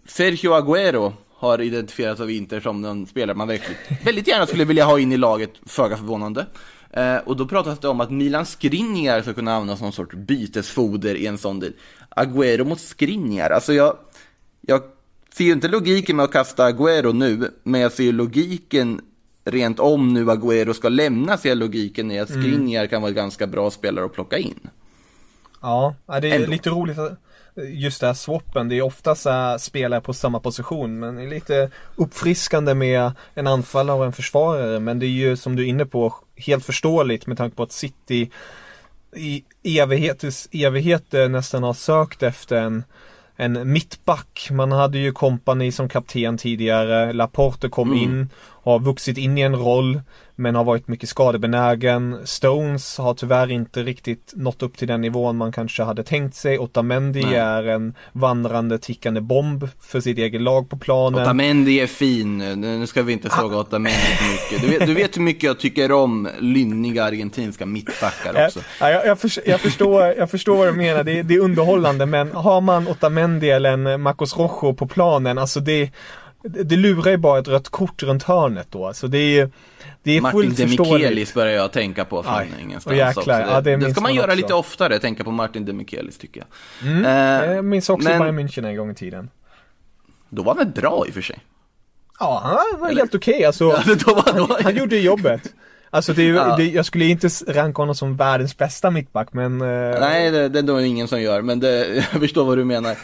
Sergio Agüero har identifierats av Inter som en spelare man verkligen, väldigt gärna skulle vilja ha in i laget, föga förvånande. Eh, och då pratas det om att Milan Skriniar ska kunna användas som någon sorts bytesfoder i en sån deal. Agüero mot Skriniar, alltså jag, jag ser ju inte logiken med att kasta Agüero nu, men jag ser ju logiken rent om nu Agüero ska lämna, ser jag logiken i att Skriniar kan vara en ganska bra spelare att plocka in. Ja, ja, det är Ändå. lite roligt att just det här swappen, det är oftast äh, spelare på samma position men det är lite uppfriskande med en anfallare och en försvarare men det är ju som du är inne på helt förståeligt med tanke på att City i evigheters evigheter nästan har sökt efter en en mittback. Man hade ju Company som kapten tidigare. Laporte kom in, har vuxit in i en roll, men har varit mycket skadebenägen. Stones har tyvärr inte riktigt nått upp till den nivån man kanske hade tänkt sig. Otamendi Nej. är en vandrande tickande bomb för sitt eget lag på planen. Otamendi är fin, nu ska vi inte såga Otamendi för mycket. Du vet, du vet hur mycket jag tycker om lynniga argentinska mittbackar också. Ja, jag, jag, förs- jag, förstår, jag förstår vad du menar, det, är- det är underhållande men har man Otamendi eller en Marcos Rojo på planen, alltså det, det det lurar ju bara ett rött kort runt hörnet då. Alltså det är, det är Martin fullt de förståeligt. Michelis börjar jag tänka på från Aj, ingenstans jäklar, också. ja, det det, ska man man göra också. lite oftare, tänka på Martin de Michelis tycker jag. Mm, Eh, jag minns också men- Bayern München en gång i tiden. Då var han väl bra i och för sig? Ja, han var helt okej alltså. Ja, då var, då var, (laughs) Han gjorde jobbet. Alltså det, är Ja. det, jag skulle inte ranka honom som världens bästa mittback men... eh, Nej, det, det är nog ingen som gör, men det, (laughs) jag förstår vad du menar.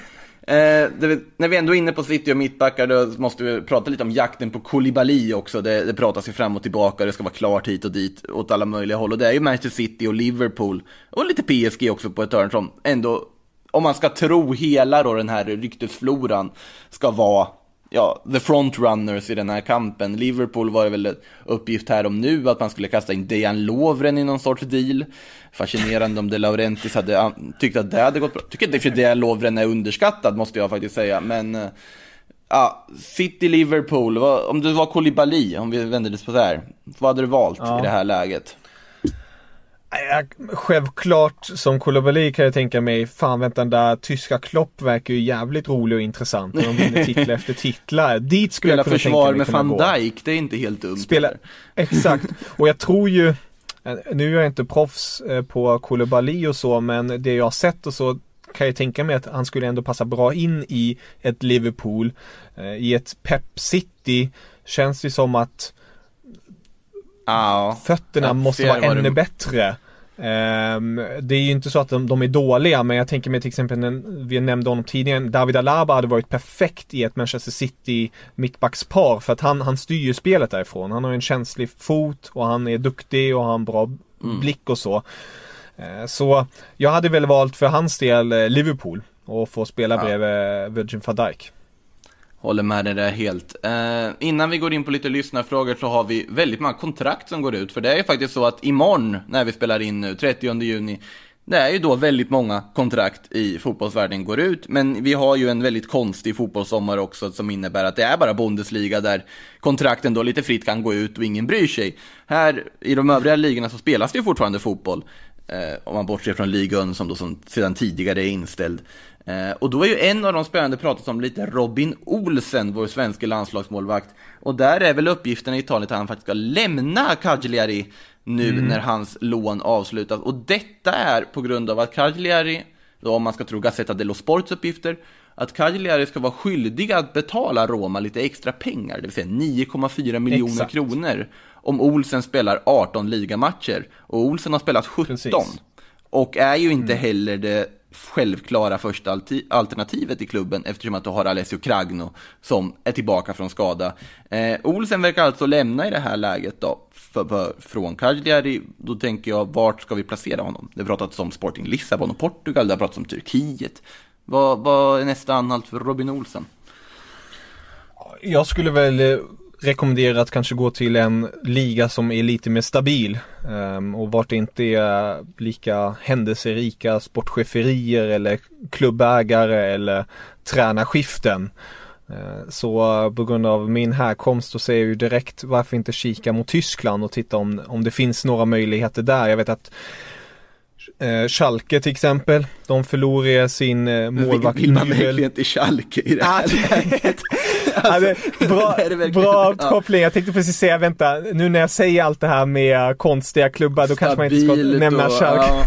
Eh, det, när vi ändå är inne på City och mittbackar, då måste vi prata lite om jakten på Koulibaly också. Det, det pratas ju fram och tillbaka, det ska vara klart hit och dit, åt alla möjliga håll. Och det är ju Manchester City och Liverpool, och lite PSG också på ett hörn som ändå, om man ska tro hela då den här ryktesfloran, ska vara ja, the frontrunners i den här kampen. Liverpool var det väl uppgift här om nu att man skulle kasta in Dejan Lovren i någon sorts deal. Fascinerande om De Laurentis hade tyckt att det hade gått bra. Tycker inte för Dejan Lovren är underskattad måste jag faktiskt säga, men eh, ja, City Liverpool, om du var Koulibaly, om vi vänder det på det här, vad hade du valt ja. i det här läget? Självklart som Koulibaly kan jag tänka mig, fan vänta den där tyska Klopp verkar ju jävligt rolig och intressant. Och de vinner titlar efter titlar. Dit skulle Spela jag kunna försvar tänka mig med van Dijk, det är inte helt dumt. Spela, exakt. Och jag tror ju, eh, nu är jag inte proffs eh, på Koulibaly och så, men det jag har sett och så kan jag tänka mig att han skulle ändå passa bra in i ett Liverpool. Eh, I ett Pep City känns det som att Ja, Fötterna måste vara ännu du... bättre. Um, det är ju inte så att de, de, är dåliga, men jag tänker mig till exempel, den, vi nämnde honom tidigare, David Alaba hade varit perfekt i ett Manchester City mittbackspar för att han, han styr ju spelet därifrån. Han har en känslig fot och han är duktig och har en bra mm. blick och så. Uh, så jag hade väl valt för hans del eh, Liverpool och få spela ja. bredvid Virgin van Dijk. Håller med dig där helt. Eh, innan vi går in på lite lyssnarfrågor så har vi väldigt många kontrakt som går ut. För det är ju faktiskt så att imorgon när vi spelar in nu, 30 juni, det är ju då väldigt många kontrakt i fotbollsvärlden går ut, men vi har ju en väldigt konstig fotbollssommar också som innebär att det är bara Bundesliga där kontrakten då lite fritt kan gå ut och ingen bryr sig. Här i de övriga ligorna så spelas det ju fortfarande fotboll, eh, om man bortser från ligan som då som sedan tidigare är inställd. Eh, och då är ju en av de spännande pratat om lite Robin Olsen, vår svenska landslagsmålvakt. Och där är väl uppgiften i Italien att han faktiskt ska lämna Cagliari nu mm. när hans lån avslutas. Och detta är på grund av att Cagliari, då om man ska tro Gazzetta dello Sports uppgifter, att Cagliari ska vara skyldiga att betala Roma lite extra pengar, det vill säga 9,4 miljoner Exakt. kronor, om Olsen spelar 18 ligamatcher. Och Olsen har spelat 17. Precis. Och är ju inte mm. heller det självklara första alternativet i klubben eftersom att du har Alessio Cragno som är tillbaka från skada. Eh, Olsen verkar alltså lämna i det här läget då för, för, från Cagliari. Då tänker jag, vart ska vi placera honom? Det har pratats om Sporting Lissabon och Portugal, det har pratats om Turkiet. Vad, vad är nästa anhalt för Robin Olsen? Jag skulle väl eh, rekommendera att kanske gå till en liga som är lite mer stabil um, och vart det inte är lika händelserika sportcheferier eller klubbägare eller tränarskiften. Uh, så på grund av min härkomst så säger jag ju direkt varför inte kika mot Tyskland och titta om, om det finns några möjligheter där. Jag vet att Eh, Schalke till exempel, de förlorade sin eh, målvakt Vill man verkligen till Schalke i det här läget? (laughs) alltså, bra (laughs) bra koppling, jag tänkte precis säga, vänta, nu när jag säger allt det här med konstiga klubbar, då kanske man inte ska nämna och, Schalke. Ja.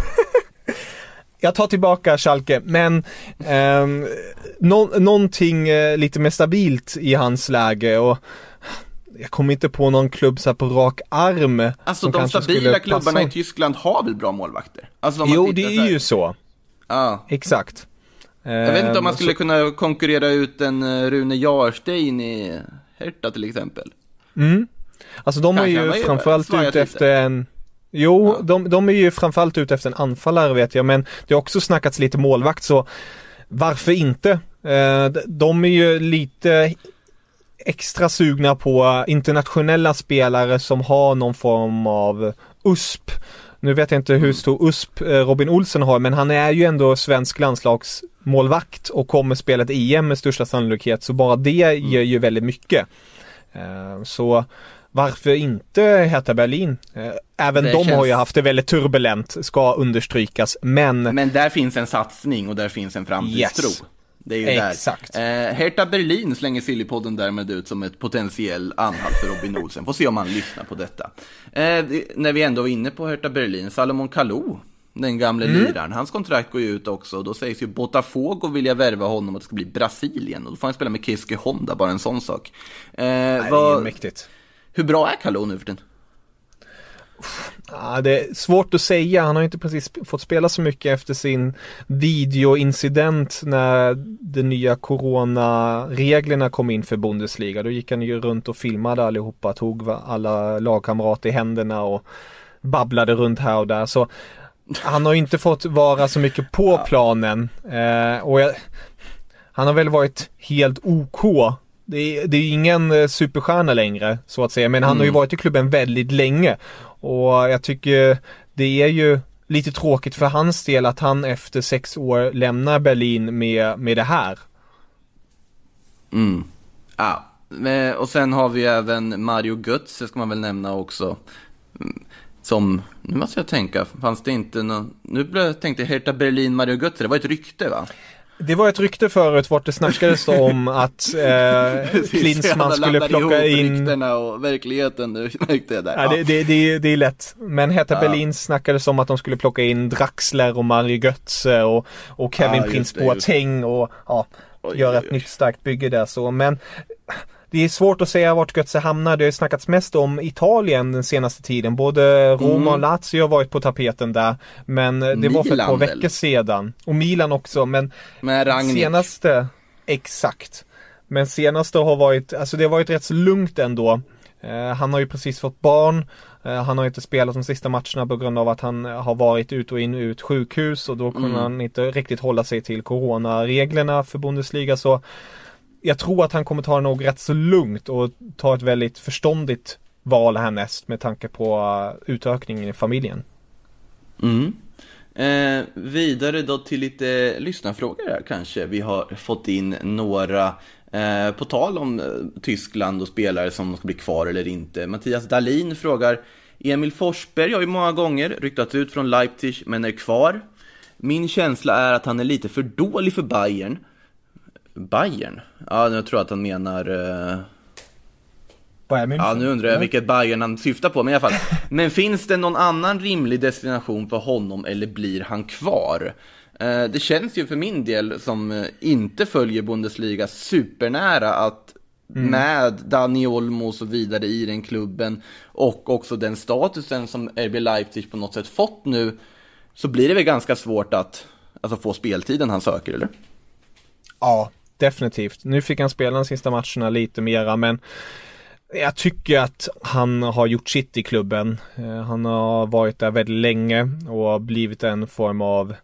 (laughs) jag tar tillbaka Schalke, men eh, no någonting eh, lite mer stabilt i hans läge och jag kommer inte på någon klubb så på rak arm. Alltså de stabila klubbarna i Tyskland har väl bra målvakter? Alltså, jo, det är ju så. Ja. Exakt. Jag vet inte om man ehm, skulle så... kunna konkurrera ut en eh, Rune Jarstein i Hertha till exempel. Mm. Alltså de Kanske är ju framförallt ute efter en Jo, ja. de, de är ju framförallt ute efter en anfallare vet jag, men det har också snackats lite målvakt så varför inte? Eh, de är ju lite extra sugna på internationella spelare som har någon form av USP. Nu vet jag inte hur mm. stor USP eh, Robin Olsen har, men han är ju ändå svensk landslagsmålvakt och kommer spela ett EM med största sannolikhet, så bara det mm. ger ju väldigt mycket. Eh, så varför inte Hertha Berlin? Eh, även det de känns... har ju haft det väldigt turbulent, ska understrykas, men... Men där finns en satsning och där finns en framtidstro. Yes. Det är ju Exakt. där. Eh, Hertha Berlin slänger Sillypodden därmed ut som ett potentiell anhalt för Robin Olsen. Får se om han lyssnar på detta. Eh, när vi ändå är inne på Hertha Berlin, Salomon Kalou, den gamle mm. liraren, hans kontrakt går ju ut också. Och då sägs ju Botafogo vilja värva honom och det ska bli Brasilien. Och då får han spela med Keisuke Honda, bara en sån sak. Eh, Nej, vad... det är mäktigt. Hur bra är Kalou nu för tiden? Ja, det är svårt att säga. Han har inte precis fått spela så mycket efter sin videoincident när de nya coronareglerna kom in för Bundesliga. Då gick han ju runt och filmade allihopa, tog alla lagkamrater i händerna och babblade runt här och där. Så han har inte fått vara så mycket på planen. Eh, och jag, han har väl varit helt OK det är, det är ingen eh, superstjärna längre så att säga. Men han har ju varit i klubben väldigt länge. Och jag tycker det är ju lite tråkigt för hans del att han efter sex år lämnar Berlin med, med det här. Mm. Ja, och sen har vi även Mario Götze, ska man väl nämna också. Mm, Som, nu måste jag tänka, fanns det inte någon, nu blev jag tänkte Hertha Berlin Mario Götze, det var ett rykte va? Det var ett rykte förut vart det snackades om att (laughs) eh, Klinsmann skulle plocka in ryktena och verkligheten, du märkte jag där. Ja, det, det, det, det är lätt. Men Hertha Ja. Berlin snackades om att de skulle plocka in Draxler och Mario Götze och, och Kevin Ja, Prince. Boateng och ja, Oj, göra oj, ett oj. nytt starkt bygge där så. Men det är svårt att säga vart Götze hamnar. Det har ju snackats mest om Italien den senaste tiden. Både Roma och Lazio har varit på tapeten där. Men det var för ett Mm. Milan par veckor sedan. Och Milan också. Men Med. Senaste, exakt. Men senaste har varit, alltså det har varit rätt så lugnt ändå. Eh, han har ju precis fått barn. Eh, han har inte spelat de sista matcherna på grund av att han har varit ut och in ut sjukhus och då kunde Mm. han inte riktigt hålla sig till coronareglerna för Bundesliga så jag tror att han kommer ta det nog rätt så lugnt och ta ett väldigt förståndigt val härnäst med tanke på eh, utökningen i familjen. Mm. Eh, vidare då till lite lyssnarfrågor här kanske. Vi har fått in några eh, på tal om eh, Tyskland och spelare som ska bli kvar eller inte. Mattias Dahlin frågar Emil Forsberg har ju många gånger ryktats ut från Leipzig men är kvar. Min känsla är att han är lite för dålig för Bayern. Bayern? Ja, jag tror att han menar eh, Ja, nu undrar jag vilket Bayern han syftar på, men i alla fall. (laughs) Men finns det någon annan rimlig destination för honom eller blir han kvar? Eh, Det känns ju för min del som eh, inte följer Bundesliga supernära att med Dani Olmo och så vidare i den klubben och också den statusen som RB Leipzig på något sätt fått nu så blir det väl ganska svårt att alltså, få speltiden han söker, eller? Ja, definitivt. Nu fick han spela de sista matcherna lite mera men jag tycker att han har gjort sitt i klubben. Eh, han har varit där väldigt länge och blivit en form av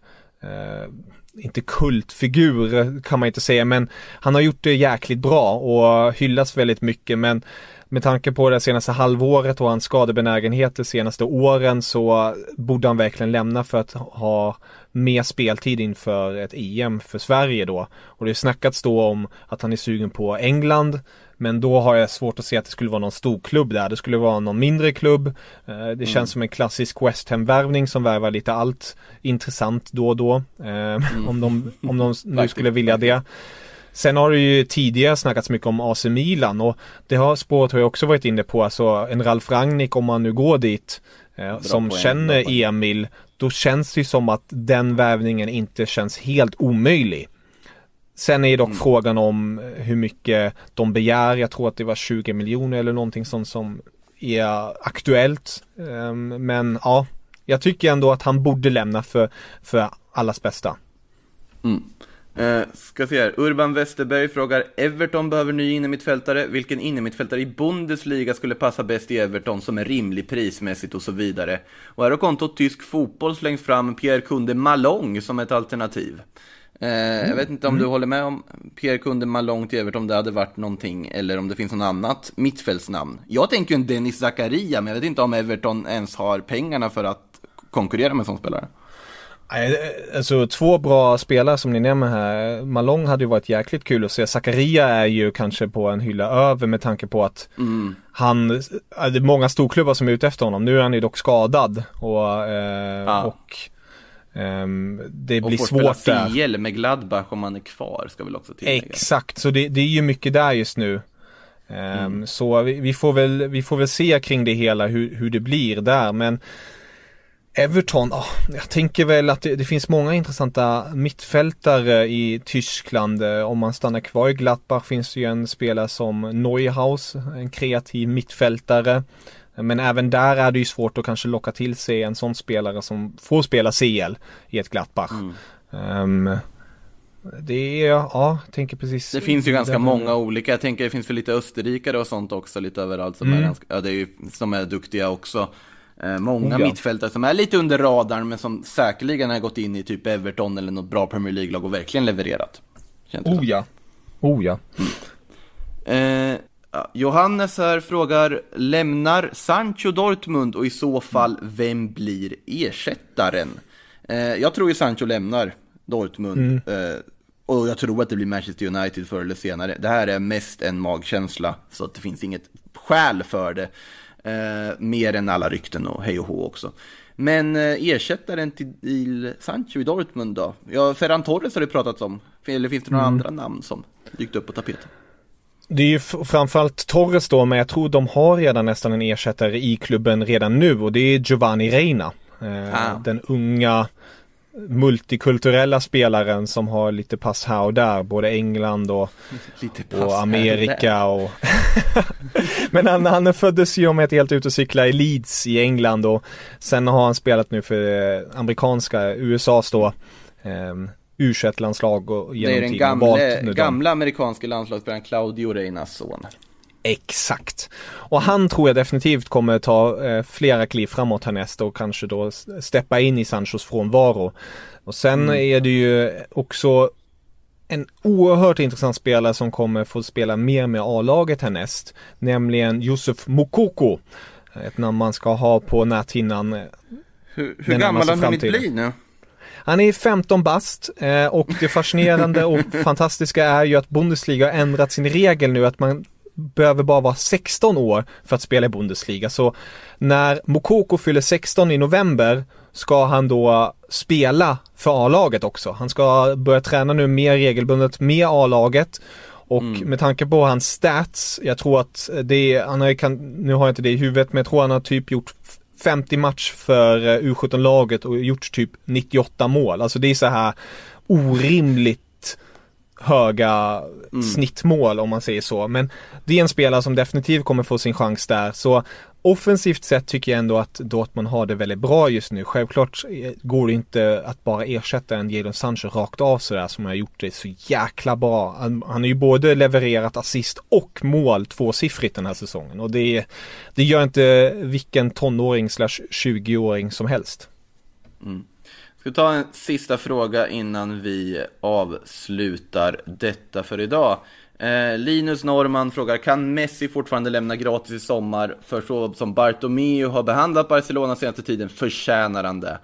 eh, inte kultfigur kan man inte säga men han har gjort det jäkligt bra och hyllas väldigt mycket men med tanke på det senaste halvåret och hans skadebenägenhet de senaste åren så borde han verkligen lämna för att ha mer speltid inför ett EM för Sverige då. Och det är snackats då om att han är sugen på England men då har jag svårt att se att det skulle vara någon stor klubb där. Det skulle vara någon mindre klubb. Eh, Det känns som en klassisk West Ham-värvning som värvar lite allt intressant då och då. Eh, Om de, om de (laughs) nu skulle vilja det. Sen har det ju tidigare snackats mycket om AC Milan och det har spåret har jag också varit inne på. Alltså en Ralf Rangnick om man nu går dit eh, som poäng, känner. Emil. Då känns det som att den värvningen inte känns helt omöjlig. Sen är dock frågan om hur mycket de begär. Jag tror att det var 20 miljoner eller någonting sånt som är aktuellt. Ehm, Men ja, jag tycker ändå att han borde lämna för, för allas bästa. Eh, ska se här. Urban Westerberg frågar Everton behöver ny innermittfältare. Vilken innermittfältare i Bundesliga skulle passa bäst i Everton som är rimlig prismässigt och så vidare. Och här har kontot Tysk Fotboll slängt fram Pierre Kunde Malong som ett alternativ. Eh, jag vet inte om du håller med om Pierre Kunde Malong till Everton, det hade varit någonting, eller om det finns något annat mittfältsnamn. Jag tänker ju en Dennis Zakaria, men jag vet inte om Everton ens har pengarna för att konkurrera med en sån spelare. Nej, Alltså två bra spelare som ni nämner här. Malong hade ju varit jäkligt kul att se. Zakaria är ju kanske på en hylla över med tanke på att han, ja, det är många storklubbar som är ute efter honom. Nu är han ju dock skadad och, eh, och ehm, det Och blir får spela svårt där. CL med Gladbach om man är kvar, ska väl också tillägga. Exakt, så det, det är ju mycket där just nu. Ehm, Mm. Så vi, vi, får väl, vi får väl se kring det hela hur, hur det blir där men Everton, ah, jag tänker väl att det, det finns många intressanta mittfältare i Tyskland. Eh, Om man stannar kvar i Gladbach finns det ju en spelare som Neuhaus, en kreativ mittfältare. Men även där är det ju svårt att kanske locka till sig en sån spelare som får spela CL i ett Gladbach. Ehm, det är, ja, jag tänker precis. Det finns ju ganska många olika, jag tänker det finns väl lite österrikare och sånt också lite överallt som, Mm. är, ganska, ja, det är ju, som är duktiga också. Eh, många ja. mittfältare som är lite under radarn men som säkerligen har gått in i typ Everton eller något bra Premier League-lag och verkligen levererat. Oh ja. Oh ja. Eh, ja, Johannes här frågar, lämnar Sancho Dortmund och i så fall, vem blir ersättaren? Eh, jag tror ju Sancho lämnar Dortmund. Eh, och jag tror att det blir Manchester United förr eller senare. Det här är mest en magkänsla, så att det finns inget skäl för det. Eh, mer än alla rykten och hej och hå också. Men eh, ersättaren till till Sancho i Dortmund då? Ja, Ferran Torres har det pratats om. Eller finns det några andra namn som dykt upp på tapeten? Det är ju framförallt Torres då, men jag tror de har redan nästan en ersättare i klubben redan nu och det är Giovanni Reina. Eh, Ah. Den unga multikulturella spelaren som har lite pass här och där, både England och, (laughs) och. Amerika och... (laughs) Men han, han föddes ju om ett helt ute och cykla i Leeds i England och sen har han spelat nu för eh, amerikanska, USAs då, eh, u landslag och Det genom är den dem. gamla amerikanska landslagsspelaren Claudio Reinas son. Exakt. Och han tror jag definitivt kommer ta eh, flera kliv framåt härnäst och kanske då steppa in i Sanchos frånvaro. Och sen är det ju också en oerhört intressant spelare som kommer få spela mer med A-laget härnäst. Nämligen Yusuf Mokoko. Ett namn man ska ha på näthinnan. Hur, hur Den gammal har han hunnit bli nu? Han är 15 bast eh, och det fascinerande och (laughs) fantastiska är ju att Bundesliga har ändrat sin regel nu att man behöver bara vara 16 år för att spela i Bundesliga. Så när Mokoko fyller 16 i november ska han då spela för A-laget också. Han ska börja träna nu mer regelbundet med A-laget. Och med tanke på hans stats, jag tror att det är, han har, kan, nu har jag inte det i huvudet, men jag tror han har typ gjort 50 match för eh, U17-laget och gjort typ 98 mål. Alltså det är så här orimligt höga snittmål om man säger så. Men det är en spelare som definitivt kommer få sin chans där. Så offensivt sett tycker jag ändå att Dortmund har det väldigt bra just nu. Självklart eh, går det inte att bara ersätta en Jadon Sancho rakt av sådär som har gjort det så jäkla bra. Han, han har ju både levererat assist och mål tvåsiffrigt den här säsongen. Och det, det gör inte vilken tonåring slash 20-åring som helst. Ska vi ta en sista fråga innan vi avslutar detta för idag. Eh, Linus Norman frågar, kan Messi fortfarande lämna gratis i sommar för så som Bartomeu har behandlat Barcelona senaste tiden? Förtjänar han det?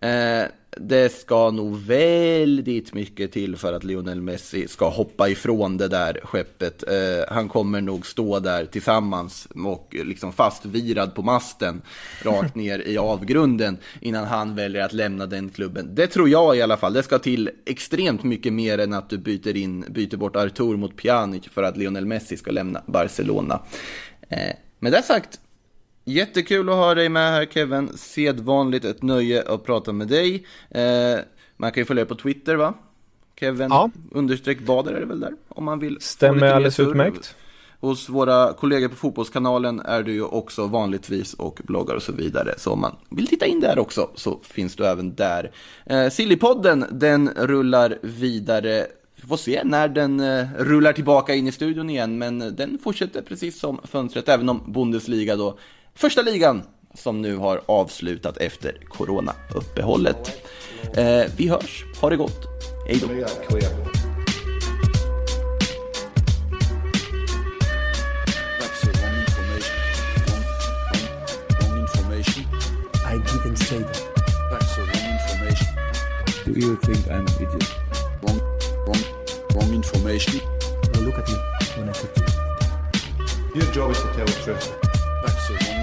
Eh, det ska nog väldigt mycket till för att Lionel Messi ska hoppa ifrån det där skeppet. Eh, han kommer nog stå där tillsammans och liksom fastvirad på masten rakt (laughs) ner i avgrunden innan han väljer att lämna den klubben. Det tror jag i alla fall. Det ska till extremt mycket mer än att du byter, in, byter bort Artur mot Pjanic för att Lionel Messi ska lämna Barcelona. Eh, med det sagt, Jättekul att ha dig med här Kevin. Sedvanligt ett nöje att prata med dig. Eh, man kan ju följa på Twitter va? Kevin Ja. understreck Bader är det väl där? Om man vill. Stämmer alldeles utmärkt. Hos våra kollegor på Fotbollskanalen är du ju också vanligtvis och bloggar och så vidare. Så om man vill titta in där också så finns du även där. Eh, Sillypodden, den rullar vidare. Vi får se när den eh, rullar tillbaka in i studion igen, men den fortsätter precis som fönstret, även om Bundesliga då, första ligan, som nu har avslutat efter coronauppehållet. Eh, vi hörs, ha det gott, hej då! I didn't say that. That's the wrong information. Do you think I'm an idiot? Wrong, wrong, wrong information. Now look at me when I talk to you. Your job is to tell the truth. That's the wrong.